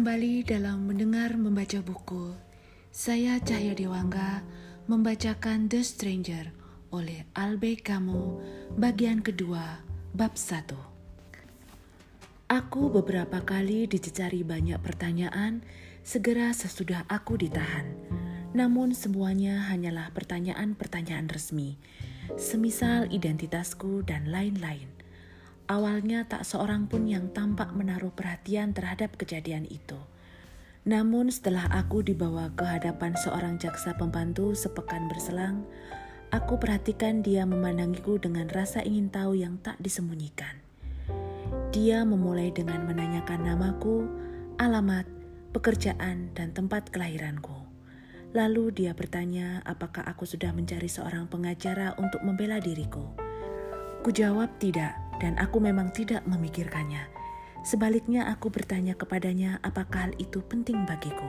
kembali dalam mendengar membaca buku. Saya Cahya Dewangga membacakan The Stranger oleh Albe Kamu bagian kedua bab 1. Aku beberapa kali dicecari banyak pertanyaan segera sesudah aku ditahan. Namun semuanya hanyalah pertanyaan-pertanyaan resmi, semisal identitasku dan lain-lain. Awalnya tak seorang pun yang tampak menaruh perhatian terhadap kejadian itu. Namun setelah aku dibawa ke hadapan seorang jaksa pembantu sepekan berselang, aku perhatikan dia memandangiku dengan rasa ingin tahu yang tak disembunyikan. Dia memulai dengan menanyakan namaku, alamat, pekerjaan, dan tempat kelahiranku. Lalu dia bertanya apakah aku sudah mencari seorang pengacara untuk membela diriku. Kujawab tidak, dan aku memang tidak memikirkannya. Sebaliknya aku bertanya kepadanya apakah hal itu penting bagiku.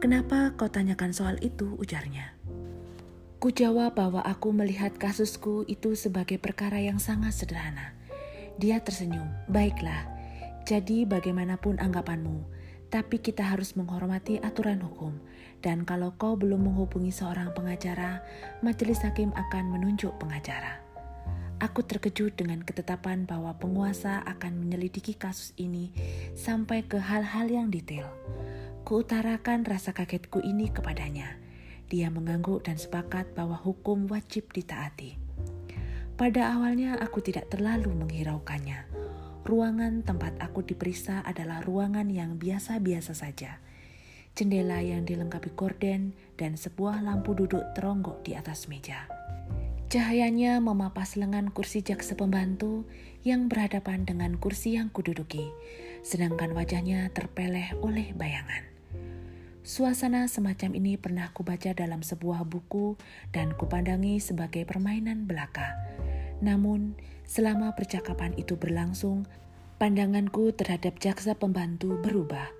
Kenapa kau tanyakan soal itu, ujarnya. Ku jawab bahwa aku melihat kasusku itu sebagai perkara yang sangat sederhana. Dia tersenyum, baiklah, jadi bagaimanapun anggapanmu, tapi kita harus menghormati aturan hukum. Dan kalau kau belum menghubungi seorang pengacara, majelis hakim akan menunjuk pengacara. Aku terkejut dengan ketetapan bahwa penguasa akan menyelidiki kasus ini sampai ke hal-hal yang detail. Kuutarakan rasa kagetku ini kepadanya. Dia mengangguk dan sepakat bahwa hukum wajib ditaati. Pada awalnya aku tidak terlalu menghiraukannya. Ruangan tempat aku diperiksa adalah ruangan yang biasa-biasa saja. Jendela yang dilengkapi korden dan sebuah lampu duduk teronggok di atas meja. Cahayanya memapas lengan kursi jaksa pembantu yang berhadapan dengan kursi yang kududuki, sedangkan wajahnya terpeleh oleh bayangan. Suasana semacam ini pernah kubaca dalam sebuah buku dan kupandangi sebagai permainan belaka. Namun, selama percakapan itu berlangsung, pandanganku terhadap jaksa pembantu berubah.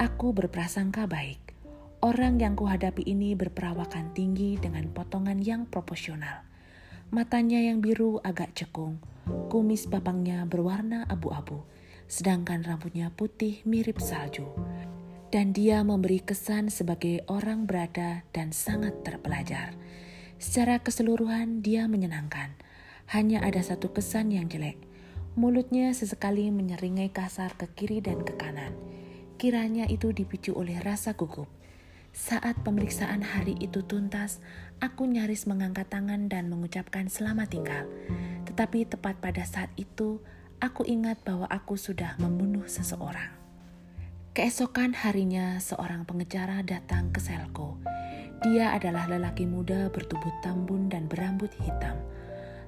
Aku berprasangka baik. Orang yang kuhadapi ini berperawakan tinggi dengan potongan yang proporsional. Matanya yang biru agak cekung, kumis babangnya berwarna abu-abu, sedangkan rambutnya putih mirip salju. Dan dia memberi kesan sebagai orang berada dan sangat terpelajar. Secara keseluruhan dia menyenangkan. Hanya ada satu kesan yang jelek. Mulutnya sesekali menyeringai kasar ke kiri dan ke kanan. Kiranya itu dipicu oleh rasa gugup. Saat pemeriksaan hari itu tuntas, aku nyaris mengangkat tangan dan mengucapkan selamat tinggal. Tetapi tepat pada saat itu, aku ingat bahwa aku sudah membunuh seseorang. Keesokan harinya, seorang pengecara datang ke selku. Dia adalah lelaki muda bertubuh tambun dan berambut hitam.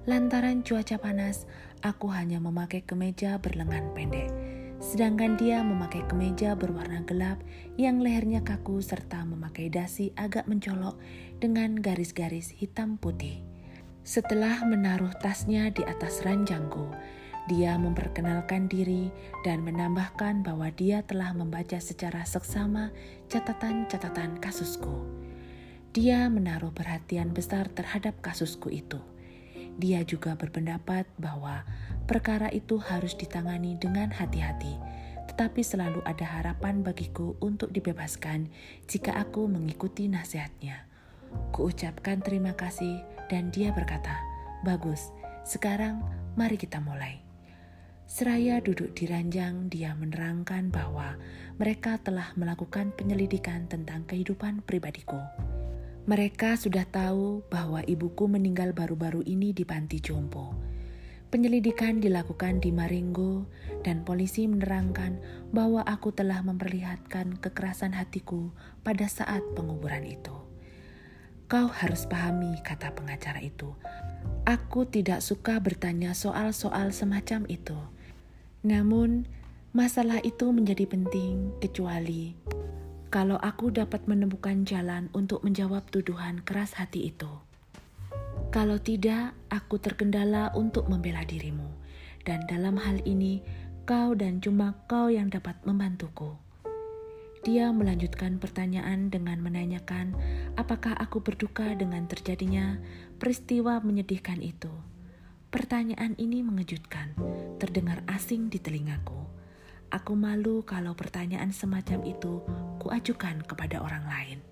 Lantaran cuaca panas, aku hanya memakai kemeja berlengan pendek sedangkan dia memakai kemeja berwarna gelap yang lehernya kaku serta memakai dasi agak mencolok dengan garis-garis hitam putih. Setelah menaruh tasnya di atas ranjangku, dia memperkenalkan diri dan menambahkan bahwa dia telah membaca secara seksama catatan-catatan kasusku. Dia menaruh perhatian besar terhadap kasusku itu. Dia juga berpendapat bahwa perkara itu harus ditangani dengan hati-hati, tetapi selalu ada harapan bagiku untuk dibebaskan jika aku mengikuti nasihatnya. Kuucapkan terima kasih dan dia berkata, "Bagus, sekarang mari kita mulai." Seraya duduk di ranjang, dia menerangkan bahwa mereka telah melakukan penyelidikan tentang kehidupan pribadiku. Mereka sudah tahu bahwa ibuku meninggal baru-baru ini di panti jompo. Penyelidikan dilakukan di Marengo dan polisi menerangkan bahwa aku telah memperlihatkan kekerasan hatiku pada saat penguburan itu. Kau harus pahami, kata pengacara itu. Aku tidak suka bertanya soal-soal semacam itu. Namun, masalah itu menjadi penting kecuali kalau aku dapat menemukan jalan untuk menjawab tuduhan keras hati itu. Kalau tidak, aku terkendala untuk membela dirimu, dan dalam hal ini kau dan cuma kau yang dapat membantuku. Dia melanjutkan pertanyaan dengan menanyakan apakah aku berduka dengan terjadinya peristiwa menyedihkan itu. Pertanyaan ini mengejutkan, terdengar asing di telingaku. Aku malu kalau pertanyaan semacam itu kuajukan kepada orang lain.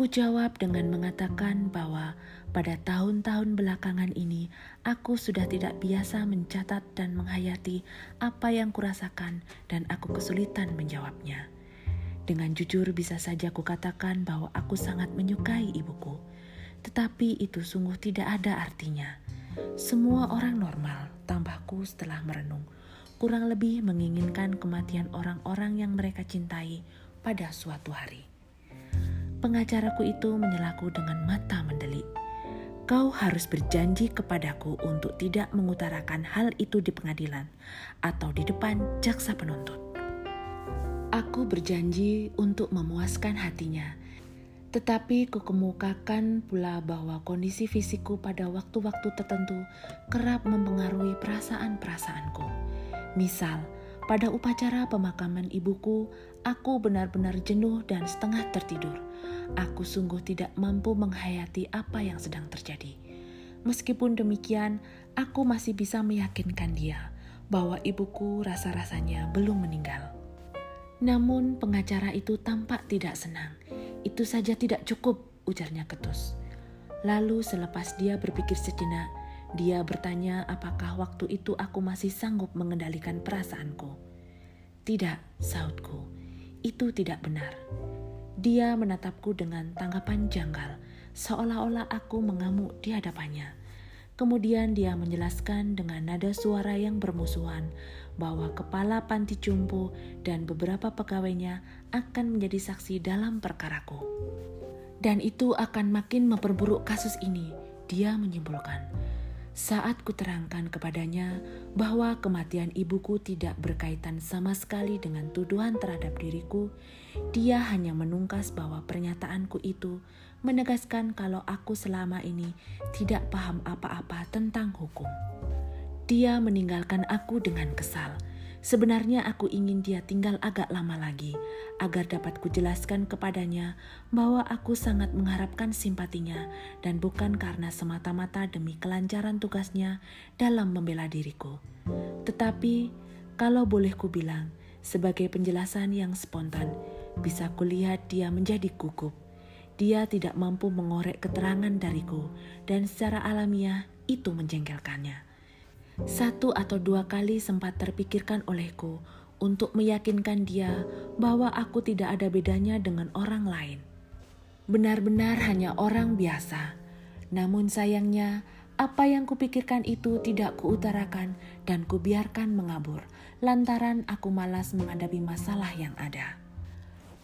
Ku jawab dengan mengatakan bahwa pada tahun-tahun belakangan ini aku sudah tidak biasa mencatat dan menghayati apa yang kurasakan dan aku kesulitan menjawabnya. Dengan jujur bisa saja kukatakan bahwa aku sangat menyukai ibuku, tetapi itu sungguh tidak ada artinya. Semua orang normal, tambahku setelah merenung, kurang lebih menginginkan kematian orang-orang yang mereka cintai pada suatu hari. Pengacaraku itu menyelaku dengan mata mendelik. Kau harus berjanji kepadaku untuk tidak mengutarakan hal itu di pengadilan atau di depan jaksa penuntut. Aku berjanji untuk memuaskan hatinya, tetapi kukemukakan pula bahwa kondisi fisikku pada waktu-waktu tertentu kerap mempengaruhi perasaan-perasaanku. Misal, pada upacara pemakaman ibuku, aku benar-benar jenuh dan setengah tertidur aku sungguh tidak mampu menghayati apa yang sedang terjadi. Meskipun demikian, aku masih bisa meyakinkan dia bahwa ibuku rasa-rasanya belum meninggal. Namun pengacara itu tampak tidak senang. Itu saja tidak cukup, ujarnya ketus. Lalu selepas dia berpikir sejenak, dia bertanya apakah waktu itu aku masih sanggup mengendalikan perasaanku. Tidak, sautku, itu tidak benar. Dia menatapku dengan tanggapan janggal, seolah-olah aku mengamuk di hadapannya. Kemudian dia menjelaskan dengan nada suara yang bermusuhan bahwa kepala panti jumbo dan beberapa pegawainya akan menjadi saksi dalam perkaraku. Dan itu akan makin memperburuk kasus ini, dia menyimpulkan. Saat kuterangkan kepadanya bahwa kematian ibuku tidak berkaitan sama sekali dengan tuduhan terhadap diriku, dia hanya menungkas bahwa pernyataanku itu menegaskan kalau aku selama ini tidak paham apa-apa tentang hukum. Dia meninggalkan aku dengan kesal Sebenarnya aku ingin dia tinggal agak lama lagi, agar dapat kujelaskan kepadanya bahwa aku sangat mengharapkan simpatinya dan bukan karena semata-mata demi kelancaran tugasnya dalam membela diriku. Tetapi, kalau boleh ku bilang, sebagai penjelasan yang spontan, bisa kulihat dia menjadi gugup. Dia tidak mampu mengorek keterangan dariku, dan secara alamiah itu menjengkelkannya. Satu atau dua kali sempat terpikirkan olehku untuk meyakinkan dia bahwa aku tidak ada bedanya dengan orang lain. Benar-benar hanya orang biasa. Namun sayangnya, apa yang kupikirkan itu tidak kuutarakan dan kubiarkan mengabur, lantaran aku malas menghadapi masalah yang ada.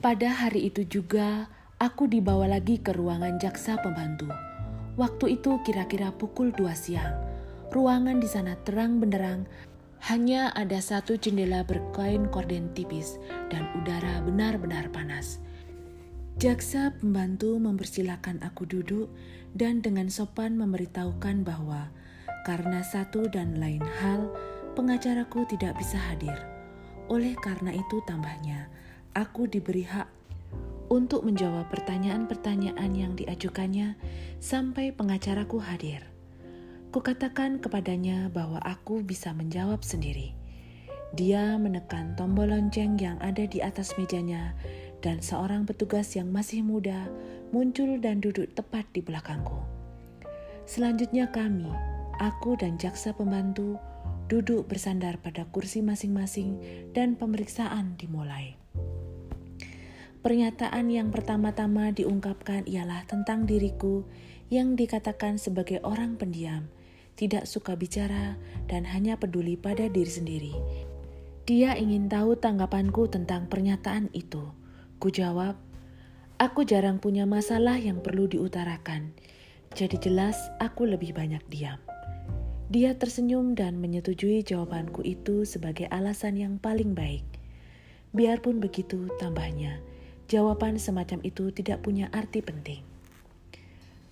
Pada hari itu juga, aku dibawa lagi ke ruangan jaksa pembantu. Waktu itu kira-kira pukul dua siang Ruangan di sana terang benderang, hanya ada satu jendela berkain korden tipis dan udara benar-benar panas. Jaksa pembantu mempersilahkan aku duduk dan dengan sopan memberitahukan bahwa karena satu dan lain hal, pengacaraku tidak bisa hadir. Oleh karena itu tambahnya, aku diberi hak untuk menjawab pertanyaan-pertanyaan yang diajukannya sampai pengacaraku hadir. Kukatakan kepadanya bahwa aku bisa menjawab sendiri. Dia menekan tombol lonceng yang ada di atas mejanya, dan seorang petugas yang masih muda muncul dan duduk tepat di belakangku. Selanjutnya, kami, aku dan jaksa pembantu, duduk bersandar pada kursi masing-masing, dan pemeriksaan dimulai. Pernyataan yang pertama-tama diungkapkan ialah tentang diriku yang dikatakan sebagai orang pendiam tidak suka bicara, dan hanya peduli pada diri sendiri. Dia ingin tahu tanggapanku tentang pernyataan itu. Ku jawab, aku jarang punya masalah yang perlu diutarakan, jadi jelas aku lebih banyak diam. Dia tersenyum dan menyetujui jawabanku itu sebagai alasan yang paling baik. Biarpun begitu, tambahnya, jawaban semacam itu tidak punya arti penting.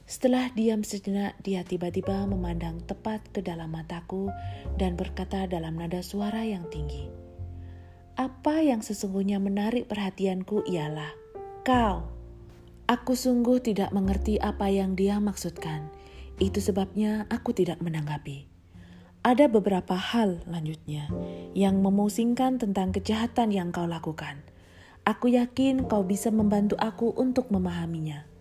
Setelah diam sejenak, dia tiba-tiba memandang tepat ke dalam mataku dan berkata dalam nada suara yang tinggi, "Apa yang sesungguhnya menarik perhatianku ialah kau." Aku sungguh tidak mengerti apa yang dia maksudkan. Itu sebabnya aku tidak menanggapi. Ada beberapa hal lanjutnya yang memusingkan tentang kejahatan yang kau lakukan. Aku yakin kau bisa membantu aku untuk memahaminya.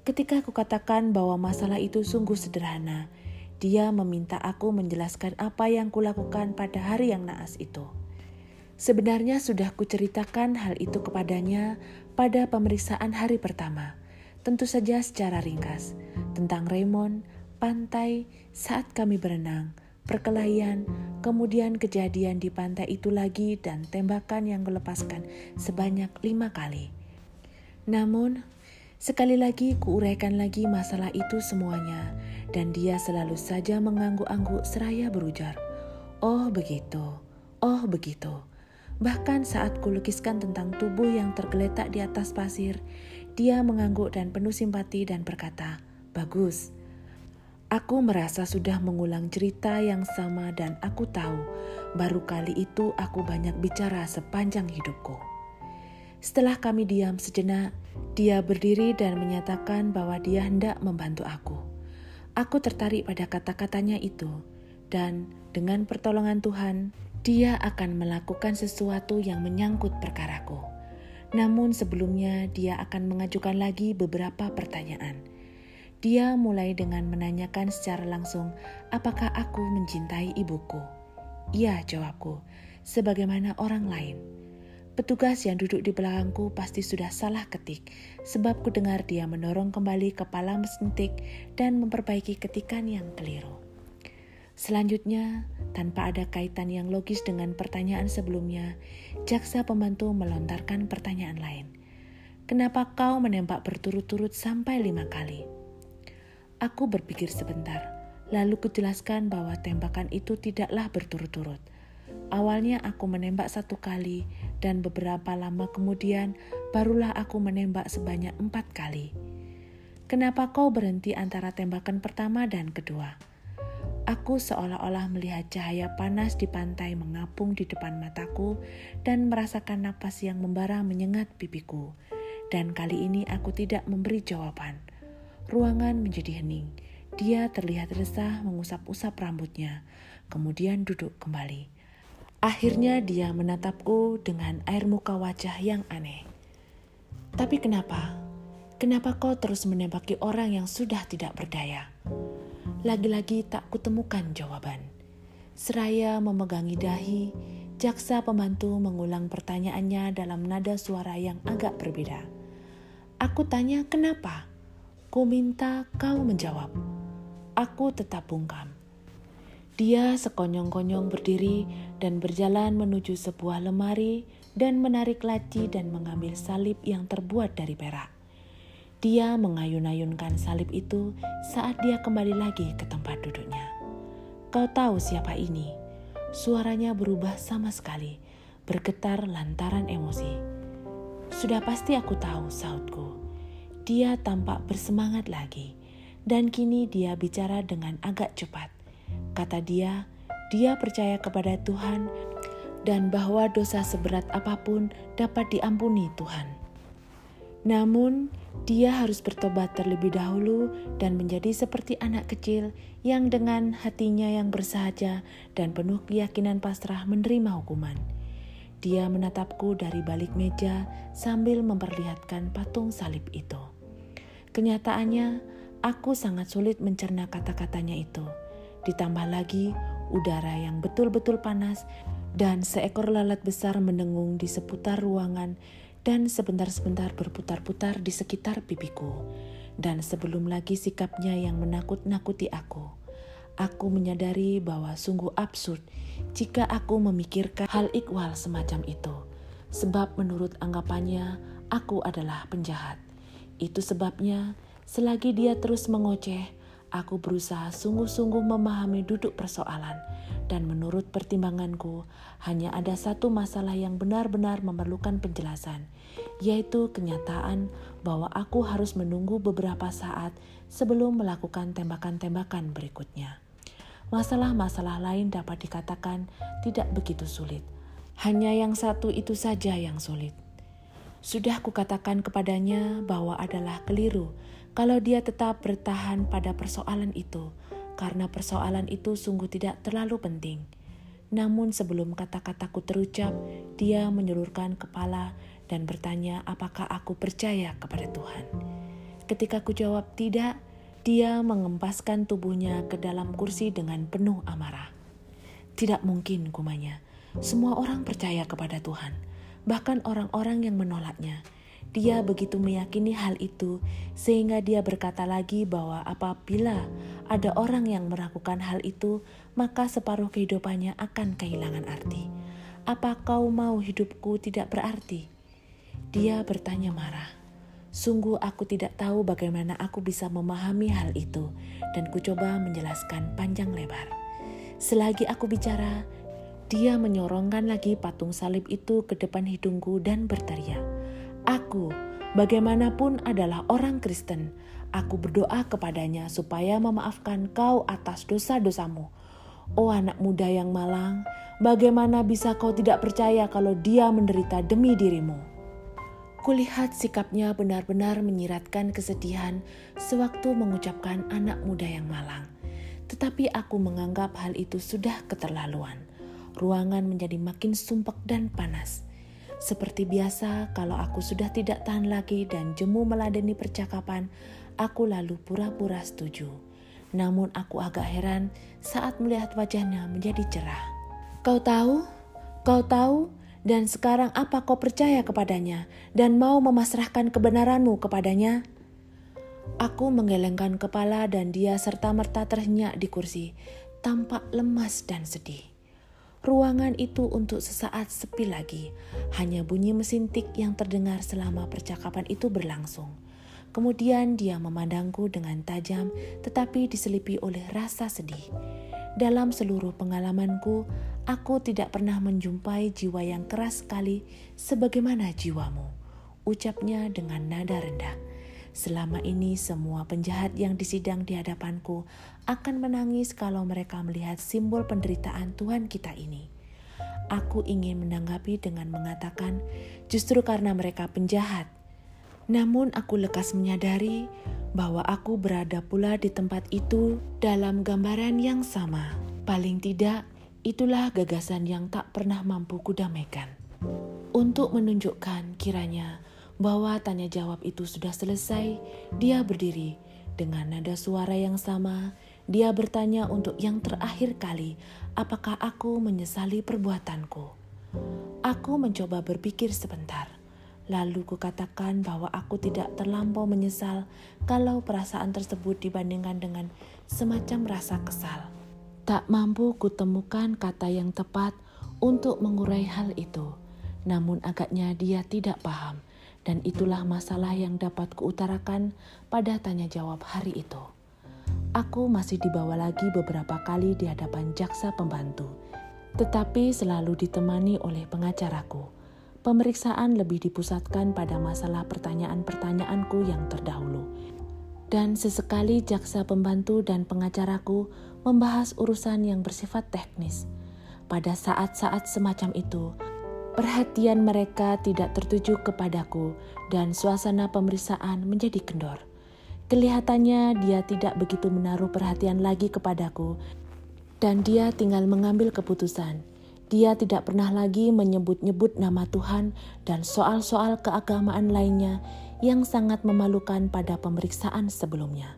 Ketika aku katakan bahwa masalah itu sungguh sederhana, dia meminta aku menjelaskan apa yang kulakukan pada hari yang naas itu. Sebenarnya sudah kuceritakan hal itu kepadanya pada pemeriksaan hari pertama, tentu saja secara ringkas, tentang Raymond, pantai, saat kami berenang, perkelahian, kemudian kejadian di pantai itu lagi dan tembakan yang melepaskan sebanyak lima kali. Namun, sekali lagi kuuraikan lagi masalah itu semuanya, dan dia selalu saja mengangguk-angguk seraya berujar, Oh begitu, oh begitu. Bahkan saat kulukiskan tentang tubuh yang tergeletak di atas pasir, dia mengangguk dan penuh simpati dan berkata, Bagus, Aku merasa sudah mengulang cerita yang sama dan aku tahu baru kali itu aku banyak bicara sepanjang hidupku. Setelah kami diam sejenak, dia berdiri dan menyatakan bahwa dia hendak membantu aku. Aku tertarik pada kata-katanya itu, dan dengan pertolongan Tuhan, dia akan melakukan sesuatu yang menyangkut perkaraku. Namun sebelumnya dia akan mengajukan lagi beberapa pertanyaan dia mulai dengan menanyakan secara langsung, "Apakah aku mencintai ibuku?" "Iya," jawabku, sebagaimana orang lain. Petugas yang duduk di belakangku pasti sudah salah ketik, sebab ku dengar dia mendorong kembali kepala mesin tik dan memperbaiki ketikan yang keliru. Selanjutnya, tanpa ada kaitan yang logis dengan pertanyaan sebelumnya, jaksa pembantu melontarkan pertanyaan lain. Kenapa kau menembak berturut-turut sampai lima kali? Aku berpikir sebentar, lalu kujelaskan bahwa tembakan itu tidaklah berturut-turut. Awalnya aku menembak satu kali, dan beberapa lama kemudian barulah aku menembak sebanyak empat kali. Kenapa kau berhenti antara tembakan pertama dan kedua? Aku seolah-olah melihat cahaya panas di pantai mengapung di depan mataku dan merasakan napas yang membara menyengat pipiku. Dan kali ini aku tidak memberi jawaban. Ruangan menjadi hening. Dia terlihat resah mengusap-usap rambutnya, kemudian duduk kembali. Akhirnya dia menatapku dengan air muka wajah yang aneh. Tapi kenapa? Kenapa kau terus menembaki orang yang sudah tidak berdaya? Lagi-lagi tak kutemukan jawaban. Seraya memegangi dahi, jaksa pembantu mengulang pertanyaannya dalam nada suara yang agak berbeda. Aku tanya kenapa? Ku minta kau menjawab. Aku tetap bungkam. Dia sekonyong-konyong berdiri dan berjalan menuju sebuah lemari dan menarik laci dan mengambil salib yang terbuat dari perak. Dia mengayun-ayunkan salib itu saat dia kembali lagi ke tempat duduknya. Kau tahu siapa ini? Suaranya berubah sama sekali, bergetar lantaran emosi. Sudah pasti aku tahu, sautku dia tampak bersemangat lagi, dan kini dia bicara dengan agak cepat. Kata dia, dia percaya kepada Tuhan dan bahwa dosa seberat apa pun dapat diampuni Tuhan. Namun, dia harus bertobat terlebih dahulu dan menjadi seperti anak kecil yang dengan hatinya yang bersahaja dan penuh keyakinan pasrah menerima hukuman. Dia menatapku dari balik meja sambil memperlihatkan patung salib itu. Kenyataannya, aku sangat sulit mencerna kata-katanya itu. Ditambah lagi, udara yang betul-betul panas dan seekor lalat besar mendengung di seputar ruangan dan sebentar-sebentar berputar-putar di sekitar pipiku. Dan sebelum lagi sikapnya yang menakut-nakuti aku aku menyadari bahwa sungguh absurd jika aku memikirkan hal ikhwal semacam itu, sebab menurut anggapannya aku adalah penjahat. Itu sebabnya, selagi dia terus mengoceh, aku berusaha sungguh-sungguh memahami duduk persoalan, dan menurut pertimbanganku, hanya ada satu masalah yang benar-benar memerlukan penjelasan, yaitu kenyataan bahwa aku harus menunggu beberapa saat sebelum melakukan tembakan-tembakan berikutnya. Masalah-masalah lain dapat dikatakan tidak begitu sulit. Hanya yang satu itu saja yang sulit. Sudah kukatakan kepadanya bahwa adalah keliru kalau dia tetap bertahan pada persoalan itu, karena persoalan itu sungguh tidak terlalu penting. Namun sebelum kata-kataku terucap, dia menyulurkan kepala dan bertanya apakah aku percaya kepada Tuhan. Ketika ku jawab tidak, dia mengempaskan tubuhnya ke dalam kursi dengan penuh amarah. Tidak mungkin, kumanya. Semua orang percaya kepada Tuhan, bahkan orang-orang yang menolaknya. Dia begitu meyakini hal itu, sehingga dia berkata lagi bahwa apabila ada orang yang melakukan hal itu, maka separuh kehidupannya akan kehilangan arti. Apa kau mau hidupku tidak berarti? Dia bertanya marah. Sungguh aku tidak tahu bagaimana aku bisa memahami hal itu, dan ku coba menjelaskan panjang lebar. Selagi aku bicara, dia menyorongkan lagi patung salib itu ke depan hidungku dan berteriak, Aku, bagaimanapun adalah orang Kristen, aku berdoa kepadanya supaya memaafkan kau atas dosa-dosamu. Oh anak muda yang malang, bagaimana bisa kau tidak percaya kalau dia menderita demi dirimu? Kulihat sikapnya benar-benar menyiratkan kesedihan sewaktu mengucapkan anak muda yang malang. Tetapi aku menganggap hal itu sudah keterlaluan. Ruangan menjadi makin sumpek dan panas. Seperti biasa, kalau aku sudah tidak tahan lagi dan jemu meladeni percakapan, aku lalu pura-pura setuju. Namun aku agak heran saat melihat wajahnya menjadi cerah. Kau tahu? Kau tahu? Dan sekarang apa kau percaya kepadanya dan mau memasrahkan kebenaranmu kepadanya? Aku menggelengkan kepala dan dia serta-merta terhenyak di kursi, tampak lemas dan sedih. Ruangan itu untuk sesaat sepi lagi, hanya bunyi mesin tik yang terdengar selama percakapan itu berlangsung. Kemudian dia memandangku dengan tajam, tetapi diselipi oleh rasa sedih. Dalam seluruh pengalamanku, Aku tidak pernah menjumpai jiwa yang keras sekali sebagaimana jiwamu. Ucapnya dengan nada rendah. Selama ini semua penjahat yang disidang di hadapanku akan menangis kalau mereka melihat simbol penderitaan Tuhan kita ini. Aku ingin menanggapi dengan mengatakan justru karena mereka penjahat. Namun aku lekas menyadari bahwa aku berada pula di tempat itu dalam gambaran yang sama. Paling tidak, Itulah gagasan yang tak pernah mampu kudamaikan. Untuk menunjukkan kiranya bahwa tanya jawab itu sudah selesai, dia berdiri dengan nada suara yang sama. Dia bertanya untuk yang terakhir kali, apakah aku menyesali perbuatanku. Aku mencoba berpikir sebentar. Lalu kukatakan bahwa aku tidak terlampau menyesal kalau perasaan tersebut dibandingkan dengan semacam rasa kesal. Tak mampu kutemukan kata yang tepat untuk mengurai hal itu. Namun agaknya dia tidak paham dan itulah masalah yang dapat kuutarakan pada tanya jawab hari itu. Aku masih dibawa lagi beberapa kali di hadapan jaksa pembantu, tetapi selalu ditemani oleh pengacaraku. Pemeriksaan lebih dipusatkan pada masalah pertanyaan-pertanyaanku yang terdahulu. Dan sesekali jaksa pembantu dan pengacaraku membahas urusan yang bersifat teknis. Pada saat-saat semacam itu, perhatian mereka tidak tertuju kepadaku dan suasana pemeriksaan menjadi kendor. Kelihatannya dia tidak begitu menaruh perhatian lagi kepadaku dan dia tinggal mengambil keputusan. Dia tidak pernah lagi menyebut-nyebut nama Tuhan dan soal-soal keagamaan lainnya yang sangat memalukan pada pemeriksaan sebelumnya.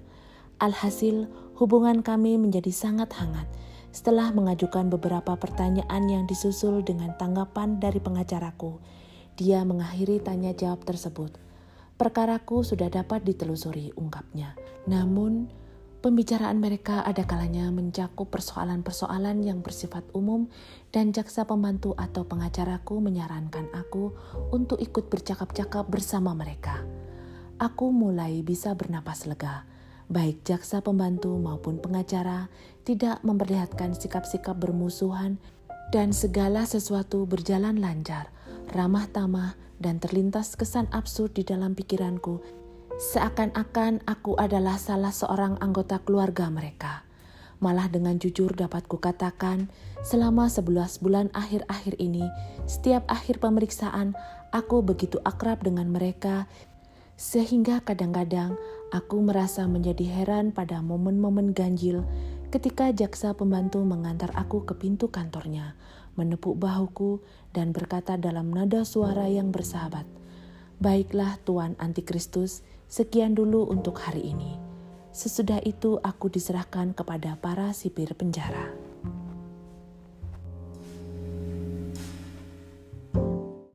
Alhasil, hubungan kami menjadi sangat hangat setelah mengajukan beberapa pertanyaan yang disusul dengan tanggapan dari pengacaraku. Dia mengakhiri tanya jawab tersebut. Perkaraku sudah dapat ditelusuri, ungkapnya. Namun, pembicaraan mereka ada kalanya mencakup persoalan-persoalan yang bersifat umum dan jaksa pembantu atau pengacaraku menyarankan aku untuk ikut bercakap-cakap bersama mereka. Aku mulai bisa bernapas lega baik jaksa pembantu maupun pengacara tidak memperlihatkan sikap-sikap bermusuhan dan segala sesuatu berjalan lancar, ramah tamah, dan terlintas kesan absurd di dalam pikiranku, seakan-akan aku adalah salah seorang anggota keluarga mereka. Malah dengan jujur dapat kukatakan, selama sebelas bulan akhir-akhir ini, setiap akhir pemeriksaan, aku begitu akrab dengan mereka sehingga kadang-kadang aku merasa menjadi heran pada momen-momen ganjil ketika jaksa pembantu mengantar aku ke pintu kantornya, menepuk bahuku dan berkata dalam nada suara yang bersahabat, Baiklah Tuan Antikristus, sekian dulu untuk hari ini. Sesudah itu aku diserahkan kepada para sipir penjara.